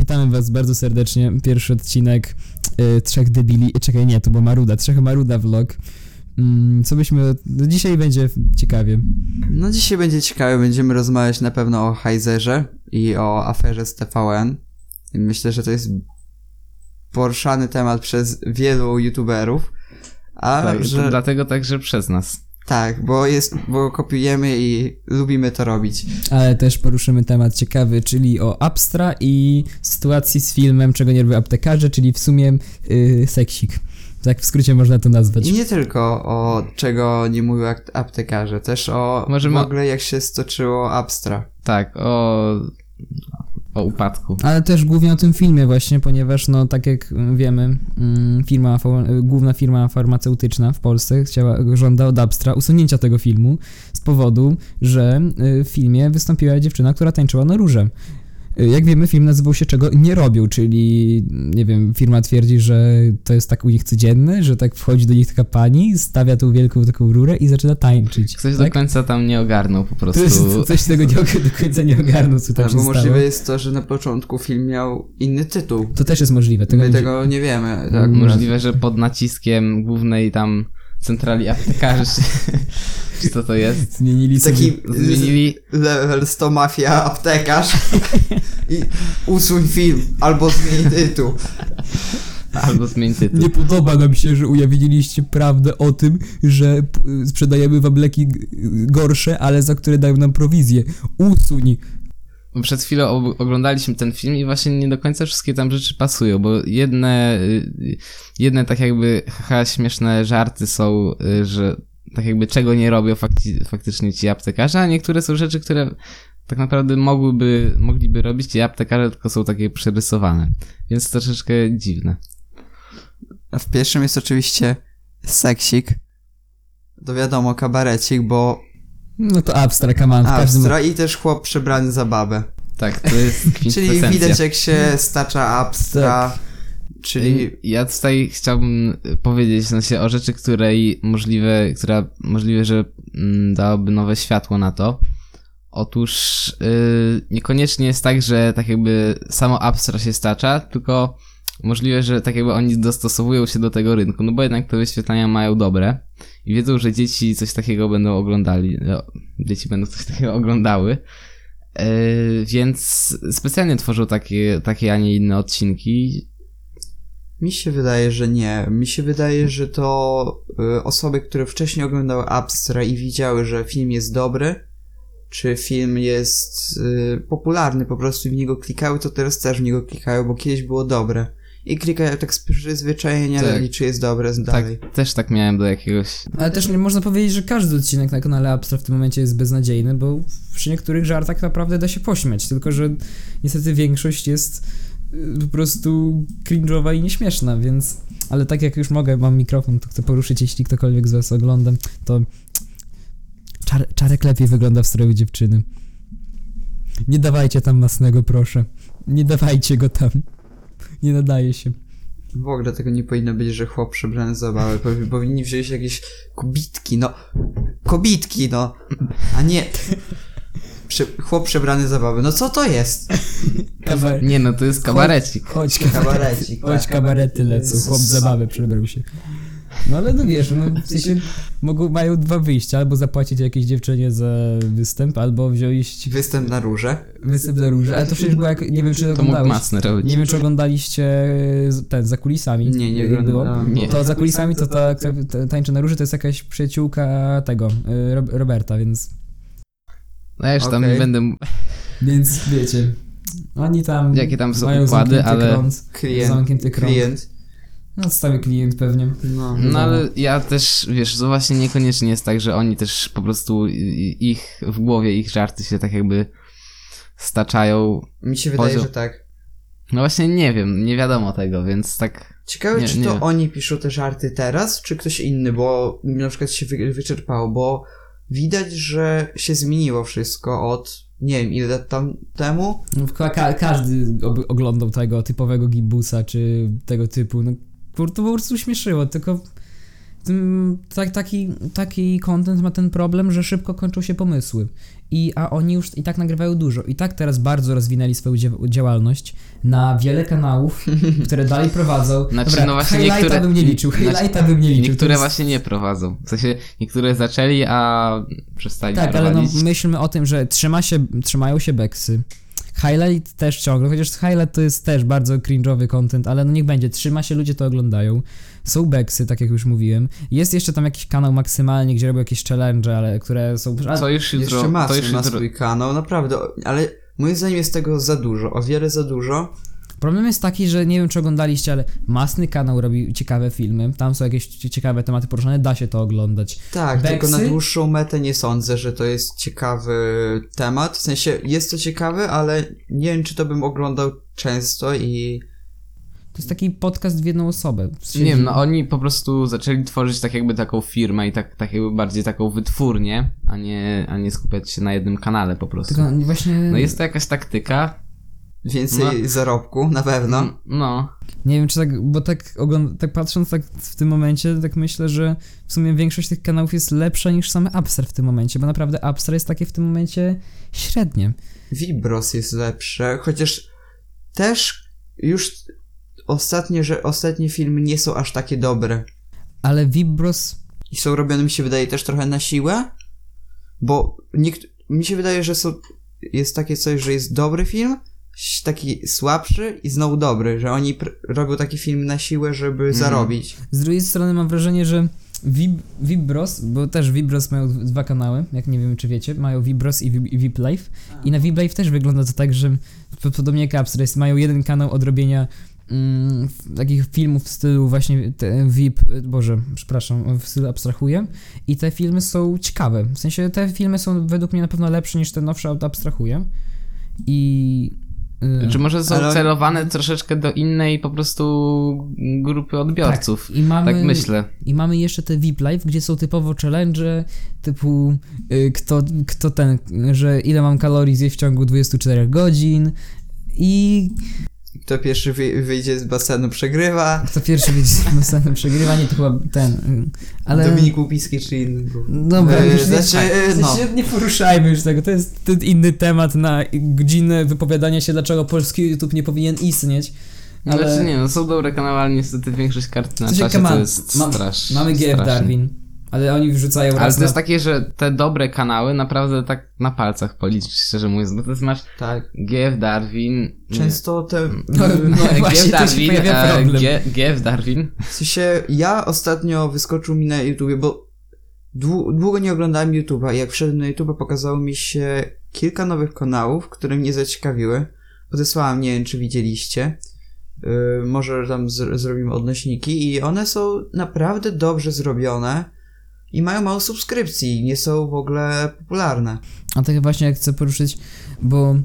witamy was bardzo serdecznie. Pierwszy odcinek y, Trzech Debili. y, Czekaj, nie, to była Maruda. Trzech Maruda vlog. Mm, co byśmy... No dzisiaj będzie ciekawie. No dzisiaj będzie ciekawe, będziemy rozmawiać na pewno o Heizerze i o aferze z TVN. Myślę, że to jest poruszany temat przez wielu youtuberów. A Tak, że... dlatego także przez nas. Tak, bo jest, bo kopiujemy i lubimy to robić. Ale też poruszymy temat ciekawy, czyli o Abstra i sytuacji z filmem Czego nie robią aptekarze, czyli w sumie y, seksik. Tak w skrócie można to nazwać. I nie tylko o czego nie mówią ak- aptekarze, też o Możemy- w ogóle jak się stoczyło Abstra. Tak, o, o upadku. Ale też głównie o tym filmie właśnie, ponieważ no tak jak wiemy, mm, firma, główna firma farmaceutyczna w Polsce chciała, żąda od Abstra usunięcia tego filmu z powodu, że y, w filmie wystąpiła dziewczyna, która tańczyła na róże. Jak wiemy, film nazywał się Czego nie robią, czyli nie wiem, firma twierdzi, że to jest tak u nich codzienny, że tak wchodzi do nich taka pani, stawia tą wielką taką rurę i zaczyna tańczyć. Ktoś tak? do końca tam nie ogarnął po To prostu. jest, coś tego nie, do końca nie ogarnął, co tam się Albo stało. możliwe jest to, że na początku film miał inny tytuł. To też jest możliwe. Tego My nie- tego nie wiemy. Tak, Możliwe, że pod naciskiem głównej tam centrali aptekarzy, czy, czy co to jest, Zmienili sobie... Taki zmienili level 100 mafia aptekarz i usuń film albo zmień tytuł. albo zmień tytuł. Nie podoba nam się, że ujawniliście prawdę o tym, że sprzedajemy wam leki gorsze, ale za które dają nam prowizję. Usuń. Przed chwilą oglądaliśmy ten film i właśnie nie do końca wszystkie tam rzeczy pasują, bo jedne, y, jedne tak jakby haha, śmieszne żarty są, y, że tak jakby czego nie robią fakci- faktycznie ci aptekarze, a niektóre są rzeczy, które tak naprawdę mogłyby, mogliby robić ci aptekarze, tylko są takie przerysowane. Więc troszeczkę dziwne. W pierwszym jest oczywiście seksik. To wiadomo, kabarecik, bo No to abstra, come on, w każdym Abstra i też chłop przebrany za babę. Tak, to jest Czyli widać jak się stacza Abstra, czyli Ja tutaj chciałbym powiedzieć w sensie o rzeczy, której możliwe, która możliwe, że mm, dałaby nowe światło na to. Otóż yy, niekoniecznie jest tak, że tak jakby samo Abstra się stacza, tylko możliwe, że tak jakby oni dostosowują się do tego rynku, no bo jednak te wyświetlenia mają dobre i wiedzą, że dzieci coś takiego będą oglądali, no, dzieci będą coś takiego oglądały. Yy, więc specjalnie tworzą takie, takie, a nie inne odcinki, mi się wydaje, że nie. Mi się wydaje, że to y, osoby, które wcześniej oglądały Abstra i widziały, że film jest dobry, czy film jest y, popularny, po prostu w niego klikały, to teraz też w niego klikają, bo kiedyś było dobre. I klikają tak z przyzwyczajenia, Tak. tak. czy jest dobre dalej. Tak, też tak miałem do jakiegoś. Ale też nie można powiedzieć, że każdy odcinek na kanale Abstra w tym momencie jest beznadziejny, bo przy niektórych żartach naprawdę da się pośmiać, tylko że niestety większość jest y, po prostu cringe'owa i nieśmieszna, więc... Ale tak jak już mogę, mam mikrofon, to chcę poruszyć, jeśli ktokolwiek z was ogląda, to... Czar czarek lepiej wygląda w stroju dziewczyny. Nie dawajcie tam masnego, proszę. Nie dawajcie go tam. Nie nadaje się. W ogóle tego nie powinno być, że chłop przebrany za babę. Powi- Powinni wziąć jakieś kobitki, no. Kobitki, no. A nie. Prze chłop przebrany za babę. No co to jest? Kabar Nie no, to jest kabarecik. Chodź, Kabarecik, Chodź, tak. kabarety lecą, chłop zabawę przebrał się. No ale no wiesz, no w sensie mogą, mają dwa wyjścia, albo zapłacić jakiejś dziewczynie za występ, albo wziąć Występ na róże. występ na róże, ale to przecież było jak, nie wiem czy To mógł masny robić. nie wiem czy oglądaliście z- ten, za kulisami. Nie, nie oglądałem. Nie. To za kulisami to ta, ta, ta tańczy na róży to jest jakaś przyjaciółka tego, Rob- Roberta, więc, No ja już tam Okej. nie będę. więc wiecie, oni tam Jakie tam są mają układy, zamknięty ale- Klient. zamknięty krąg. Klient. No stały klient pewnie. No. No ale ja też, wiesz, to właśnie niekoniecznie jest tak, że oni też po prostu ich w głowie, ich żarty się tak jakby staczają. Mi się wydaje, Poziom. że tak. No właśnie nie wiem, nie wiadomo tego, więc tak. Ciekawe, Nie, czy nie. to oni piszą te żarty teraz, czy ktoś inny, bo na przykład się wy wyczerpało, bo widać, że się zmieniło wszystko od nie wiem ile lat tam temu. No, ka- ka- każdy oglądał tego typowego gimbusa, czy tego typu. No, to po prostu śmieszyło, tylko tak, taki, taki content ma ten problem, że szybko kończą się pomysły. I, a oni już i tak nagrywają dużo. I tak teraz bardzo rozwinęli swoją dzia- działalność na wiele kanałów, które dalej prowadzą. Znaczy, Dobra, no właśnie highlighta niektóre- bym nie liczył, znaczy, highlighta bym nie liczył. Niektóre jest- właśnie nie prowadzą. W sensie niektóre zaczęli, a przestali Tak, ale no prowadzić. myślmy o tym, że trzyma się, trzymają się beksy. Highlight też ciągle, chociaż highlight to jest też bardzo cringe'owy content, ale no niech będzie, trzyma się, ludzie to oglądają. Są beksy, tak jak już mówiłem. Jest jeszcze tam jakiś kanał maksymalnie, gdzie robią jakieś challenge, ale które są... A, Co już jutro... Jeszcze to Masy już ma swój kanał, naprawdę, ale moim zdaniem jest tego za dużo, o wiele za dużo. Problem jest taki, że nie wiem czy oglądaliście, ale Masny kanał robi ciekawe filmy, tam są jakieś cie- ciekawe tematy poruszane, da się to oglądać. Tak, tylko na Beksy? dłuższą metę nie sądzę, że to jest ciekawy temat. W sensie jest to ciekawe, ale nie wiem, czy to bym oglądał często i To jest taki podcast w jedną osobę. Nie wiem, no oni po prostu zaczęli tworzyć tak jakby taką firmę i tak, tak jakby bardziej taką wytwórnię, a nie, a nie skupiać się na jednym kanale po prostu. Tylko właśnie... No jest to jakaś taktyka. Więcej zarobku, na pewno. No. Nie wiem, czy tak, bo tak, ogląd- tak patrząc tak w tym momencie, tak myślę, że w sumie większość tych kanałów jest lepsza niż same Upstar w tym momencie, bo naprawdę Upstar jest takie w tym momencie średnie. Vibros jest lepsze, chociaż też już ostatnie, że ostatnie filmy nie są aż takie dobre. Ale Vibros, I są robione, mi się wydaje, też trochę na siłę, bo niekt- mi się wydaje, że są, jest takie coś, że jest dobry film, taki słabszy i znowu dobry, że oni pr- robią taki film na siłę, żeby zarobić. z drugiej strony mam wrażenie, że Vib, Vibros, bo też Vibros mają dwa kanały, jak nie wiem czy wiecie, mają Vibros i, Vib, i Life. I na Vip Life też wygląda to tak, że podobnie jak Upstar, jest, mają jeden kanał od robienia mm, takich filmów w stylu właśnie te VIP, boże, przepraszam, w stylu abstrahuję. I te filmy są ciekawe, w sensie te filmy są według mnie na pewno lepsze niż te nowsze od abstrahuję. I... y, Czy może są Ale- celowane troszeczkę do innej po prostu grupy odbiorców? tak, i mamy, Tak myślę. I mamy jeszcze te VIP Live, gdzie są typowo challenge typu y, kto, kto ten, że ile mam kalorii zjeść w ciągu 24 godzin i Kto pierwszy wy- wyjdzie z basenu przegrywa. kto pierwszy będzie z basenu przegrywa, nie to chyba ten, y, ale... Dominik Łupiski czy inny był. Dobra, E, już nie, znaczy, w no. sensie nie poruszajmy już tego, to jest inny temat na godzinę wypowiadania się, dlaczego polski YouTube nie powinien istnieć. Ale Znaczy nie, no są dobre kanały, ale niestety większość kart na czasie to jest ma- mamy GF. Darwin, ale oni wrzucają Ale raz to jest na... takie, że te dobre kanały naprawdę tak na palcach policzyć, szczerze mówiąc, bo to jest masz Tak. GF Darwin... Często te... No, no właśnie, GF Darwin, e, GF Darwin. W sensie, ja ostatnio wyskoczył mi na YouTubie, bo dłu- długo nie oglądałem YouTube'a i jak wszedłem na YouTube'a pokazało mi się kilka nowych kanałów, które mnie zaciekawiły. Podesłałem, nie wiem czy widzieliście. Yy, może tam zr- zrobimy odnośniki i one są naprawdę dobrze zrobione i mają mało subskrypcji, nie są w ogóle popularne. A tak właśnie jak chcę poruszyć, bo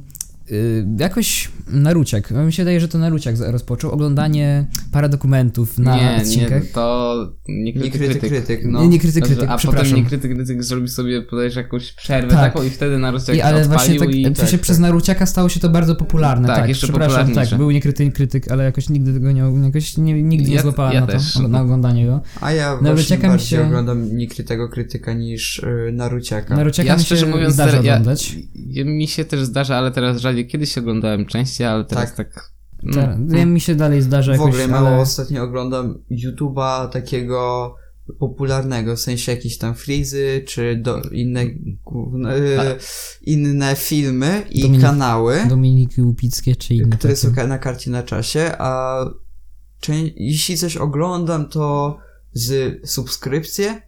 y, jakoś Naruciak, mi się wydaje, że to Naruciak rozpoczął oglądanie paradokumentów na nie, odcinkach. nie, to nie Nie krytyk, krytyk, krytyk. krytyk, no. Nie, nie krytyk, krytyk, a przepraszam. potem nie krytyk, krytyk zrobi sobie podajesz jakąś przerwę Tak. taką i wtedy na I, ale właśnie tak, i... w sensie przez Naruciaka stało się to bardzo popularne, Tak, tak, jeszcze przepraszam, tak, był niekryty krytyk, ale jakoś nigdy tego nie, jakoś nie, nigdy nie Ja- złapałem ja na to, też. na oglądanie go. A ja No, właśnie bardziej się- oglądam niekrytego krytyka niż yy, Naruciaka. Naruciaka Ja mi szczerze się mówiąc, zdarza ja, oglądać. mi się też zdarza, ale teraz rzadziej. Kiedyś oglądałem częściej, ale teraz tak... no, Te, ja mi się dalej zdarza W jakoś, ogóle mało ale... ostatnio oglądam YouTube'a takiego popularnego, w sensie jakieś tam frizy, czy do, inne, główne, e, inne filmy i Dominik- kanały, Dominiki Łupickie czy inne które są takie. ka- na karcie na czasie, a czę- jeśli coś oglądam, to z subskrypcje, czy-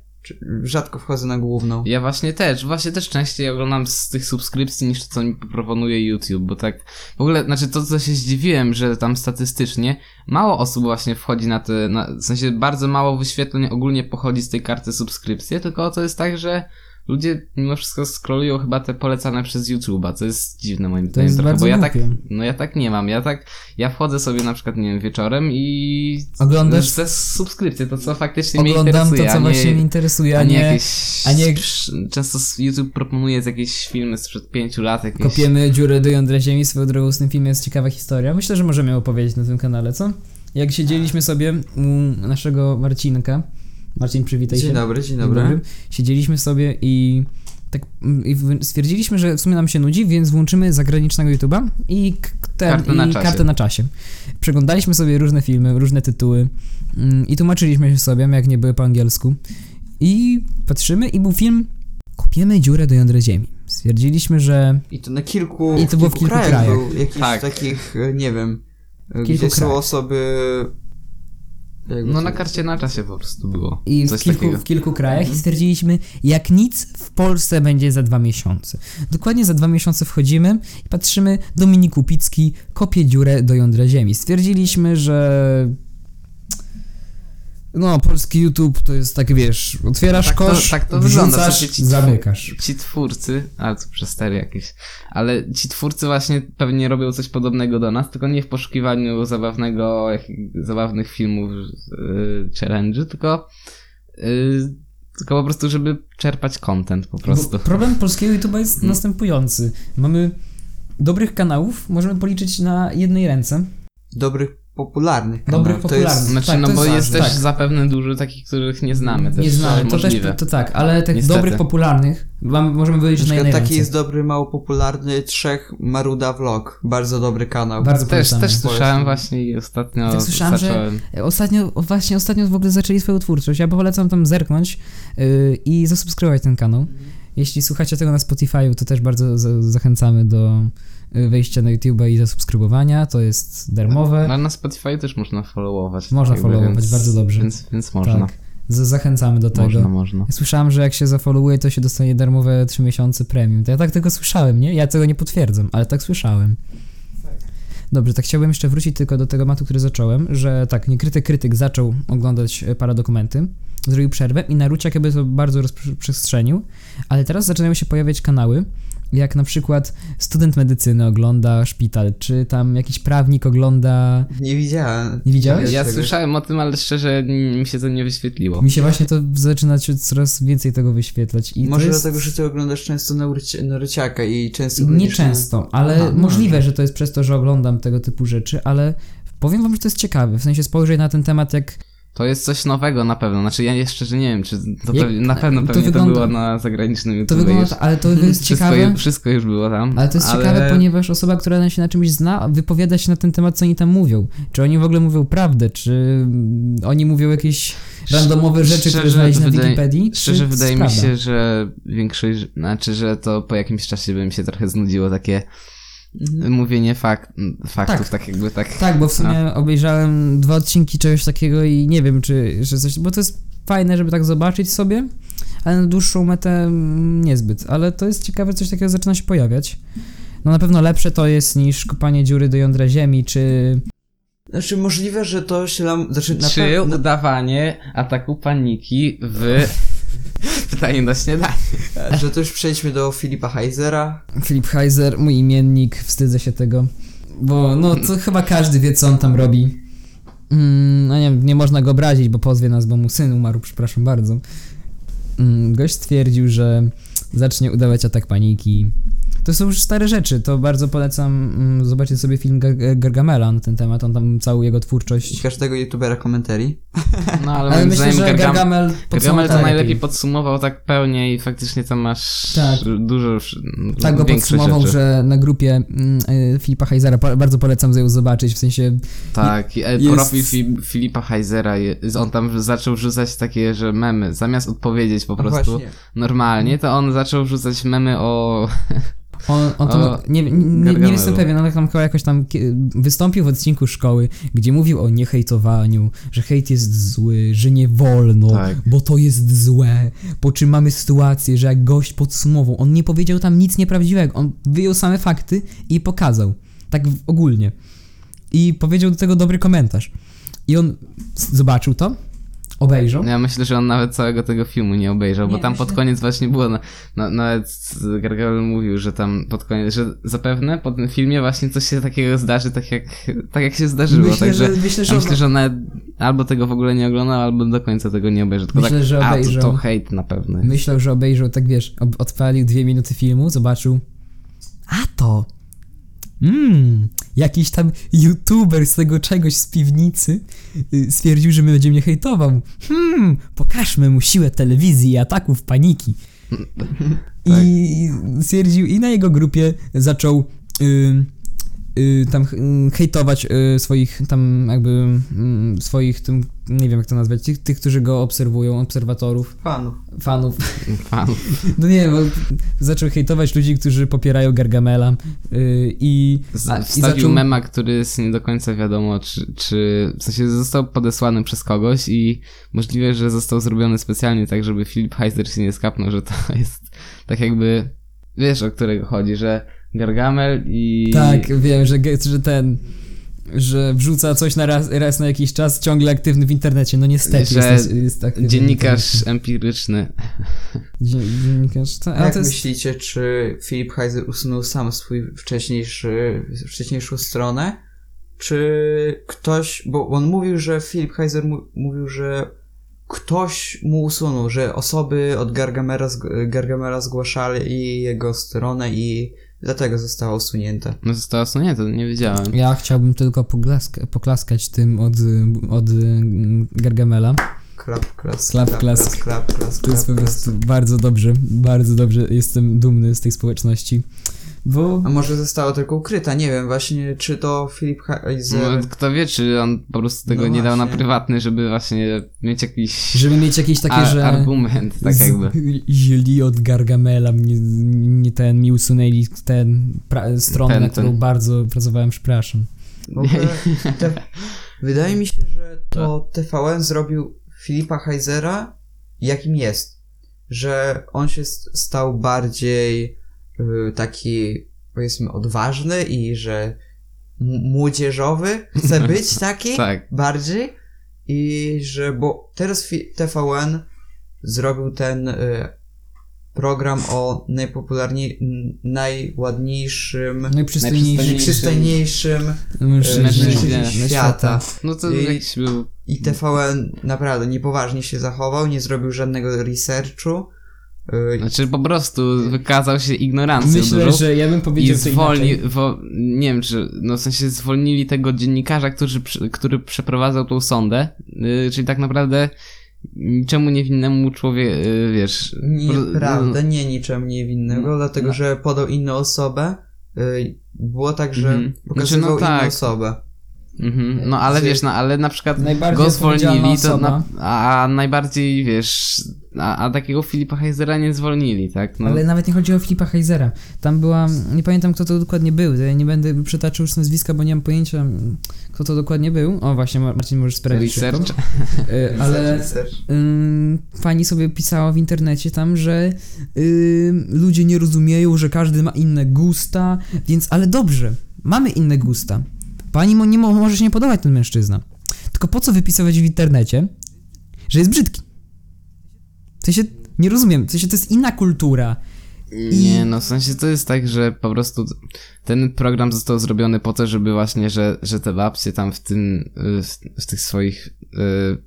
rzadko wchodzę na główną. Ja właśnie też, właśnie też częściej oglądam z tych subskrypcji niż to, co mi proponuje YouTube, bo tak w ogóle, znaczy to, co się zdziwiłem, że tam statystycznie mało osób właśnie wchodzi na te, na, w sensie bardzo mało wyświetleń ogólnie pochodzi z tej karty subskrypcji, tylko to jest tak, że ludzie mimo wszystko scrollują chyba te polecane przez YouTube'a, co jest dziwne moim zdaniem trochę, bo ja tak, no ja tak nie mam, ja tak, ja wchodzę sobie na przykład, nie wiem, wieczorem i Oglądasz- te subskrypcje, to co faktycznie mnie Oglądam interesuje, to, co a nie, właśnie mnie interesuje, a nie, jakieś. a nie- Często YouTube proponuje jakieś filmy sprzed pięciu lat. Jakieś... Kopiemy dziurę do jądra ziemi, swoją drogą z tym filmem jest ciekawa historia. Myślę, że możemy opowiedzieć na tym kanale, co? Jak siedzieliśmy sobie u naszego Marcinka Marcin, przywitaj Dzień się. dobry, dzień Dzień dobry. Siedzieliśmy sobie i tak i stwierdziliśmy, że w sumie nam się nudzi, więc włączymy zagranicznego YouTube'a i, ten, Kartę na i czasie. kartę na czasie. Przeglądaliśmy sobie różne filmy, różne tytuły mm, i tłumaczyliśmy się sobie, jak nie były po angielsku. I patrzymy i był film Kopiemy dziurę do jądra ziemi. Stwierdziliśmy, że I to na kilku, I to było w kilku krajach. Był jakichś Tak. takich, e, nie wiem, e, Kilku gdzie są krajach. osoby... jakby No na karcie na czasie po prostu było. i w Coś kilku, w kilku krajach i stwierdziliśmy, jak nic w Polsce będzie za dwa miesiące. Dokładnie za dwa miesiące wchodzimy i patrzymy, Dominik Kupicki kopie dziurę do jądra ziemi. Stwierdziliśmy, że no, polski YouTube to jest tak, wiesz, otwierasz Tak to- kosz, tak to wygląda, wrzucasz, ci- zamykasz. Ci twórcy, ale to przestery jakieś, ale ci twórcy właśnie pewnie robią coś podobnego do nas, tylko nie w poszukiwaniu zabawnego, zabawnych filmów, yy, challenge'y, tylko, yy, tylko po prostu, żeby czerpać content po prostu. Bo problem polskiego YouTube'a jest Mhm. następujący. Mamy dobrych kanałów, możemy policzyć na jednej ręce. Dobrych, popularnych Dobrych, kanałów. To jest- popularnych. Znaczy, Tak, no to bo jest jest też tak. zapewne dużo takich, których nie znamy też. nie znamy, to możliwe. też, to tak, ale tych Niestety. dobrych, popularnych mam, możemy powiedzieć na jednej taki ręce. jest dobry, mało popularny Trzech Maruda Vlog. Bardzo dobry kanał. Bardzo Też, też słyszałem właśnie i ostatnio Tak słyszałem, że- zacząłem. Ostatnio, właśnie ostatnio w ogóle zaczęli swoją twórczość. Ja polecam tam zerknąć yy, i zasubskrybować ten kanał. Jeśli słuchacie tego na Spotify, to też bardzo za- zachęcamy do y, wejścia na YouTube'a i zasubskrybowania. To jest darmowe. No, na Spotify też można followować. Można jakby, followować, więc- bardzo dobrze. Więc, więc można. Tak. Zachęcamy do tego. Można, można. Ja Słyszałem, że jak się zafollowuje, to się dostanie darmowe 3 miesiące premium. To ja tak tego słyszałem, nie? Ja tego nie potwierdzam, ale tak słyszałem. Dobrze, tak chciałbym jeszcze wrócić tylko do tego tematu, który zacząłem, że tak, niekryty krytyk zaczął oglądać e, paradokumenty, zrobił przerwę i Naruciak jakby to bardzo rozprzestrzenił, ale teraz zaczynają się pojawiać kanały, jak na przykład student medycyny ogląda szpital, czy tam jakiś prawnik ogląda... Nie widziałem. Nie widziałeś? Ja tego. słyszałem o tym, ale szczerze mi się to nie wyświetliło. Mi się właśnie to zaczyna się coraz więcej tego wyświetlać. I Może to jest... dlatego, że ty oglądasz często Naruci- Naruciaka i często... Nie będziesz na- często, ale Aha, no możliwe, że to jest przez to, że oglądam tego typu rzeczy, ale powiem wam, że to jest ciekawe. W sensie spojrzeć na ten temat jak. To jest coś nowego na pewno. Znaczy ja jeszcze że nie wiem, czy to Jak- pewnie, na pewno to pewnie to, wygląda- było na zagranicznym To YouTube. wygląda, już. ale to jest ciekawe. Wszystko już było tam. Ale to jest ciekawe, ponieważ osoba, która się na czymś zna, wypowiada się na ten temat, co oni tam mówią. Czy oni w ogóle mówią prawdę, czy oni mówią jakieś randomowe rzeczy, które Szczerze znaleźli na Wikipedii? Szczerze to wydaje mi się, że większość, znaczy, że to po jakimś czasie by mi się trochę znudziło takie. Mówienie fak, faktów, Tak. tak. jakby tak. Tak, bo w sumie obejrzałem dwa odcinki czegoś takiego i nie wiem, czy że coś. Bo to jest fajne, żeby tak zobaczyć sobie, ale na dłuższą metę niezbyt. Ale to jest ciekawe, coś takiego zaczyna się pojawiać. No na pewno lepsze to jest niż kopanie dziury do jądra ziemi, czy. Znaczy możliwe, że to się nam... Znaczy na Czy udawanie ataku paniki w pytanie na śniadanie? Że to już przejdźmy do Filipa Heisera. Filip Heiser, mój imiennik, wstydzę się tego. Bo no to chyba każdy wie, co on tam robi. Mm, no nie, nie można go obrazić, bo pozwie nas, bo mu syn umarł, przepraszam bardzo. Mm, gość stwierdził, że zacznie udawać atak paniki. To są już stare rzeczy, to bardzo polecam mm, zobaczyć sobie film Gar- Gargamela na ten temat, on tam całą jego I twórczość. każdego youtubera komentarii. No ale, Ale moim myślę, zdaniem że Gargam- Gargamel Gargamel podsumował to to najlepiej lepiej. podsumował tak pełnie i faktycznie tam masz Tak. dużo już Tak go podsumował, rzeczy. że na grupie mm, y, Filipa Heisera po- bardzo polecam ją zobaczyć, w sensie Tak, i, e, jest- profil Fi, Filipa Heisera, je- on tam zaczął wrzucać takie, że memy, zamiast odpowiedzieć po No prostu właśnie. normalnie, to on zaczął wrzucać memy o... On, on tam, nie, nie, nie, jestem pewien, on tam chyba jakoś tam wystąpił w odcinku szkoły, gdzie mówił o niehejtowaniu, że hejt jest zły, że nie wolno, Tak. bo to jest złe. Po czym mamy sytuację, że jak gość podsumował, on nie powiedział tam nic nieprawdziwego, on wyjął same fakty i pokazał. Tak ogólnie. I powiedział do tego dobry komentarz. I on zobaczył to, obejrzał. Ja myślę, że on nawet całego tego filmu nie obejrzał, bo Nie, tam myślę- pod koniec właśnie było, na, na, nawet Gargamel mówił, że tam pod koniec, że zapewne po tym filmie właśnie coś się takiego zdarzy, tak jak, tak jak się zdarzyło, Myślę, także... że, myślę, że, Ja myślę, że on albo tego w ogóle nie oglądał, albo do końca tego nie obejrzy. Tylko Myślę, tak, że a, to, obejrzał. to hejt na pewno. Myślał, że obejrzał, tak wiesz, odpalił dwie minuty filmu, zobaczył. A to! Mmm, jakiś tam youtuber z tego czegoś z piwnicy y, stwierdził, że będzie mnie hejtował. Hmm, pokażmy mu siłę telewizji i ataków paniki. I stwierdził, i na jego grupie zaczął y, y, tam ch- y, hejtować y, swoich tam jakby y, swoich tym, nie wiem jak to nazwać, tych, tych, którzy go obserwują, obserwatorów, Fanów. fanów. Fanów. No nie, bo zaczął hejtować ludzi, którzy popierają Gargamela y, i, Z- Wstawił zaczął... mema, który jest nie do końca wiadomo, czy, czy w sensie został podesłany przez kogoś i możliwe, że został zrobiony specjalnie tak, żeby Filip Heiser się nie skapnął, że to jest tak jakby, wiesz o którego chodzi, że Gargamel i... Tak, wiem, że, że ten, że wrzuca coś na raz, raz na jakiś czas, ciągle aktywny w internecie, no niestety Że jest, jest aktywny Dziennikarz empiryczny. Dzie- Dziennikarz, to, A ale jak to jest... myślicie, czy Philip Heiser usunął sam swój wcześniejszy, wcześniejszą stronę? Czy ktoś, bo on mówił, że Philip Heiser mu, mówił, że ktoś mu usunął, że osoby od Gargamela, zg- Gargamela zgłaszali jego stronę i dlatego została usunięta. No została usunięta, to nie wiedziałem. Ja chciałbym tylko poglaska, poklaskać tym od, od Gargamela. Klap, klas, Klap, klap, klas. klas, klap, klas, To jest po prostu klas. bardzo dobrze, bardzo dobrze. Jestem dumny z tej społeczności. Bo A może została tylko ukryta, nie wiem, właśnie czy to Philip Heiser... No, kto wie, czy on po prostu tego No nie dał na prywatny, żeby właśnie mieć jakiś żeby mieć jakieś takie, a, że... argument, tak jakby. Źli od Gargamela, mnie, nie ten, mi usunęli ten pra, stronę, Ten, na którą ten. bardzo pracowałem, przepraszam. Te, wydaje mi się, że to TVN zrobił Filipa Heisera jakim jest. Że on się stał bardziej taki, powiedzmy, odważny i że młodzieżowy chce być taki Tak. bardziej. I że, bo teraz TVN zrobił ten y, program o najpopularniej, najładniejszym, Najprzystojniejszy najprzystojniejszym mężczyźnie mężczyźnie świata. No to I- jakiś był... I TVN naprawdę niepoważnie się zachował, nie zrobił żadnego researchu. Znaczy po prostu wykazał się ignorancją Myślę, dużą że ja bym i powiedział co zwolni, wo, nie wiem czy, no w sensie zwolnili tego dziennikarza, który, który przeprowadzał tą sondę, yy, czyli tak naprawdę niczemu niewinnemu człowiek, yy, wiesz... Nieprawda, nie niczemu niewinnego, No, dlatego no. że podał inną osobę. Yy, było tak, że Mhm. pokazywał Znaczy, no tak. inną osobę. Mhm. No ale Z- wiesz, no ale na przykład go zwolnili, to na, a, a najbardziej wiesz, a, a takiego Filipa Heisera nie zwolnili, tak? No, Ale nawet nie chodzi o Filipa Heisera. Tam była, nie pamiętam kto to dokładnie był, ja nie będę przytaczył już nazwiska, bo nie mam pojęcia kto to dokładnie był. O właśnie, Mar- Marcin możesz sprawdzić research. Y, Ale ym, fani sobie pisała w internecie tam, że ym, ludzie nie rozumieją, że każdy ma inne gusta, więc ale dobrze, mamy inne gusta. Pani mo, nie mo, może się nie podobać ten mężczyzna. Tylko po co wypisywać w internecie, że jest brzydki? W sensie, nie rozumiem, w sensie to jest inna kultura. Nie, no w sensie to jest tak, że po prostu ten program został zrobiony po to, żeby właśnie, że, że te babcie tam w tym, y, w, w tych swoich y,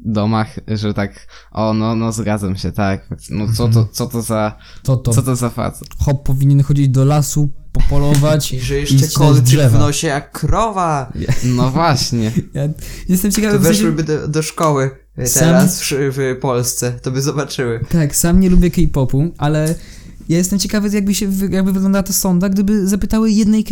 domach, że tak, o no, no zgadzam się, tak, no co to, co to za, To to. co to za facet? Hop powinien chodzić do lasu, popolować. I że jeszcze kolczyk w nosie jak krowa. No właśnie. Ja jestem ciekawy, To weszłyby do, do szkoły y, Sam- teraz w, w Polsce, to by zobaczyły. tak, sam nie lubię K-popu, ale ja jestem ciekawy, jakby się, jakby wyglądała ta sonda, gdyby zapytały jednej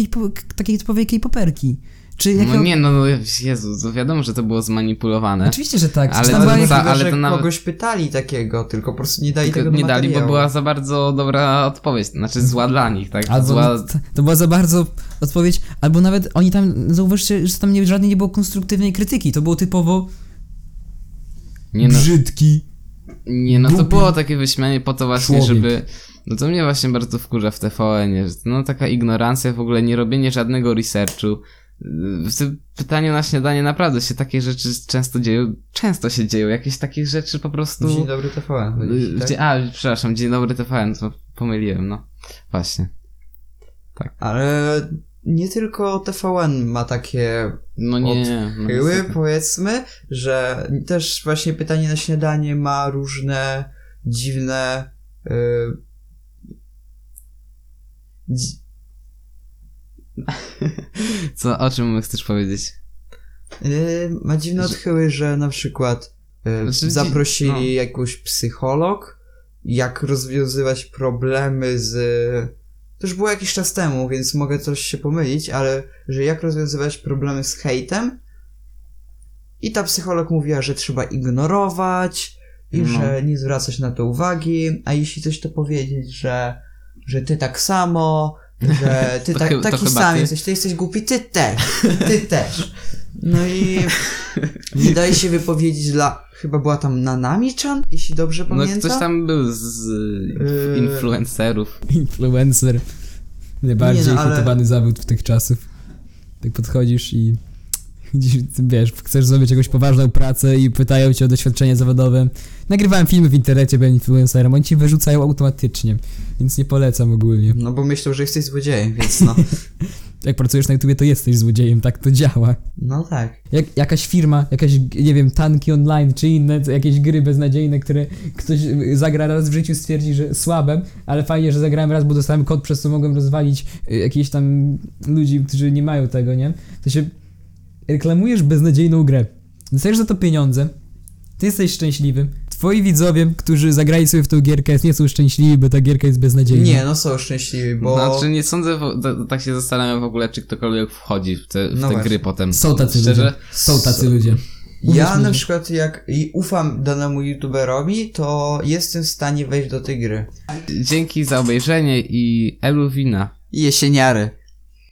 takiej typowej K-poperki. Czy jakiego... No nie, no, no Jezu, to wiadomo, że to było zmanipulowane. Oczywiście, że tak. Ale Ale to była za- ale to nawet- kogoś pytali takiego, tylko po prostu nie dali Tylko tego nie dali, bo była za bardzo dobra odpowiedź, znaczy zła dla nich, tak? Albo Zła, to, była za bardzo odpowiedź, albo nawet oni tam, zauważcie, że tam nie, żadnej nie było konstruktywnej krytyki, to było typowo nie no, brzydki. Nie, no to było takie wyśmianie po to właśnie, człowiek. żeby... No to mnie właśnie bardzo wkurza w TVN-ie, że no taka ignorancja, w ogóle nie robienie żadnego researchu. W tym pytaniu na śniadanie naprawdę się takie rzeczy często dzieją, często się dzieją, jakieś takie rzeczy po prostu... Dzień dobry TVN. tak? A, przepraszam, Dzień dobry TVN, to pomyliłem, no. Właśnie. Ale nie tylko TVN ma takie No nie, no chyły, niestety. powiedzmy, że też właśnie pytanie na śniadanie ma różne dziwne y, dzi- Co, o czym chcesz powiedzieć? Yy, ma dziwne odchyły, że na przykład yy, Znaczy, zaprosili no. jakąś psycholog, jak rozwiązywać problemy z... To już było jakiś czas temu, więc mogę coś się pomylić, ale że jak rozwiązywać problemy z hejtem i ta psycholog mówiła, że trzeba ignorować i No. że nie zwracać na to uwagi, a jeśli coś to powiedzieć, że, że ty tak samo, że ty tak, taki sam ty. jesteś, ty jesteś głupi, ty też, ty też. No i nie daje się wypowiedzieć dla, chyba była tam Nanami-chan, jeśli dobrze No pamiętam. ktoś tam był z Yy. influencerów. Influencer. Najbardziej Nie, no, ale- zawód w tych czasów. Tak podchodzisz i wiesz, chcesz zrobić jakąś poważną pracę i pytają cię o doświadczenie zawodowe. Nagrywałem filmy w internecie, byłem influencerem, oni ci wyrzucają automatycznie, więc nie polecam ogólnie. No bo myślą, że jesteś złodziejem, więc no. Jak pracujesz na YouTubie, to jesteś złodziejem, tak to działa. No tak. Jak, jakaś firma, jakaś, nie wiem, tanki online, czy inne, jakieś gry beznadziejne, które ktoś zagra raz w życiu, stwierdzi, że słabe, ale fajnie, że zagrałem raz, bo dostałem kod, przez co mogłem rozwalić y, jakichś tam ludzi, którzy nie mają tego, nie? To się reklamujesz beznadziejną grę. Dostajesz za to pieniądze, ty jesteś szczęśliwy, twoi widzowie, którzy zagrali sobie w tą gierkę, nie są szczęśliwi, bo ta gierka jest beznadziejna. Nie, no są szczęśliwi, bo... Znaczy nie sądzę, tak się zastanawiam w ogóle, czy ktokolwiek wchodzi w te, w No te gry potem. Są tacy Szczerze, ludzie. Są tacy ludzie. Ja Uwierz mi, na przykład jak ufam danemu youtuberowi, to jestem w stanie wejść do tej gry. Dzięki za obejrzenie i Eluwina. Jesieniary.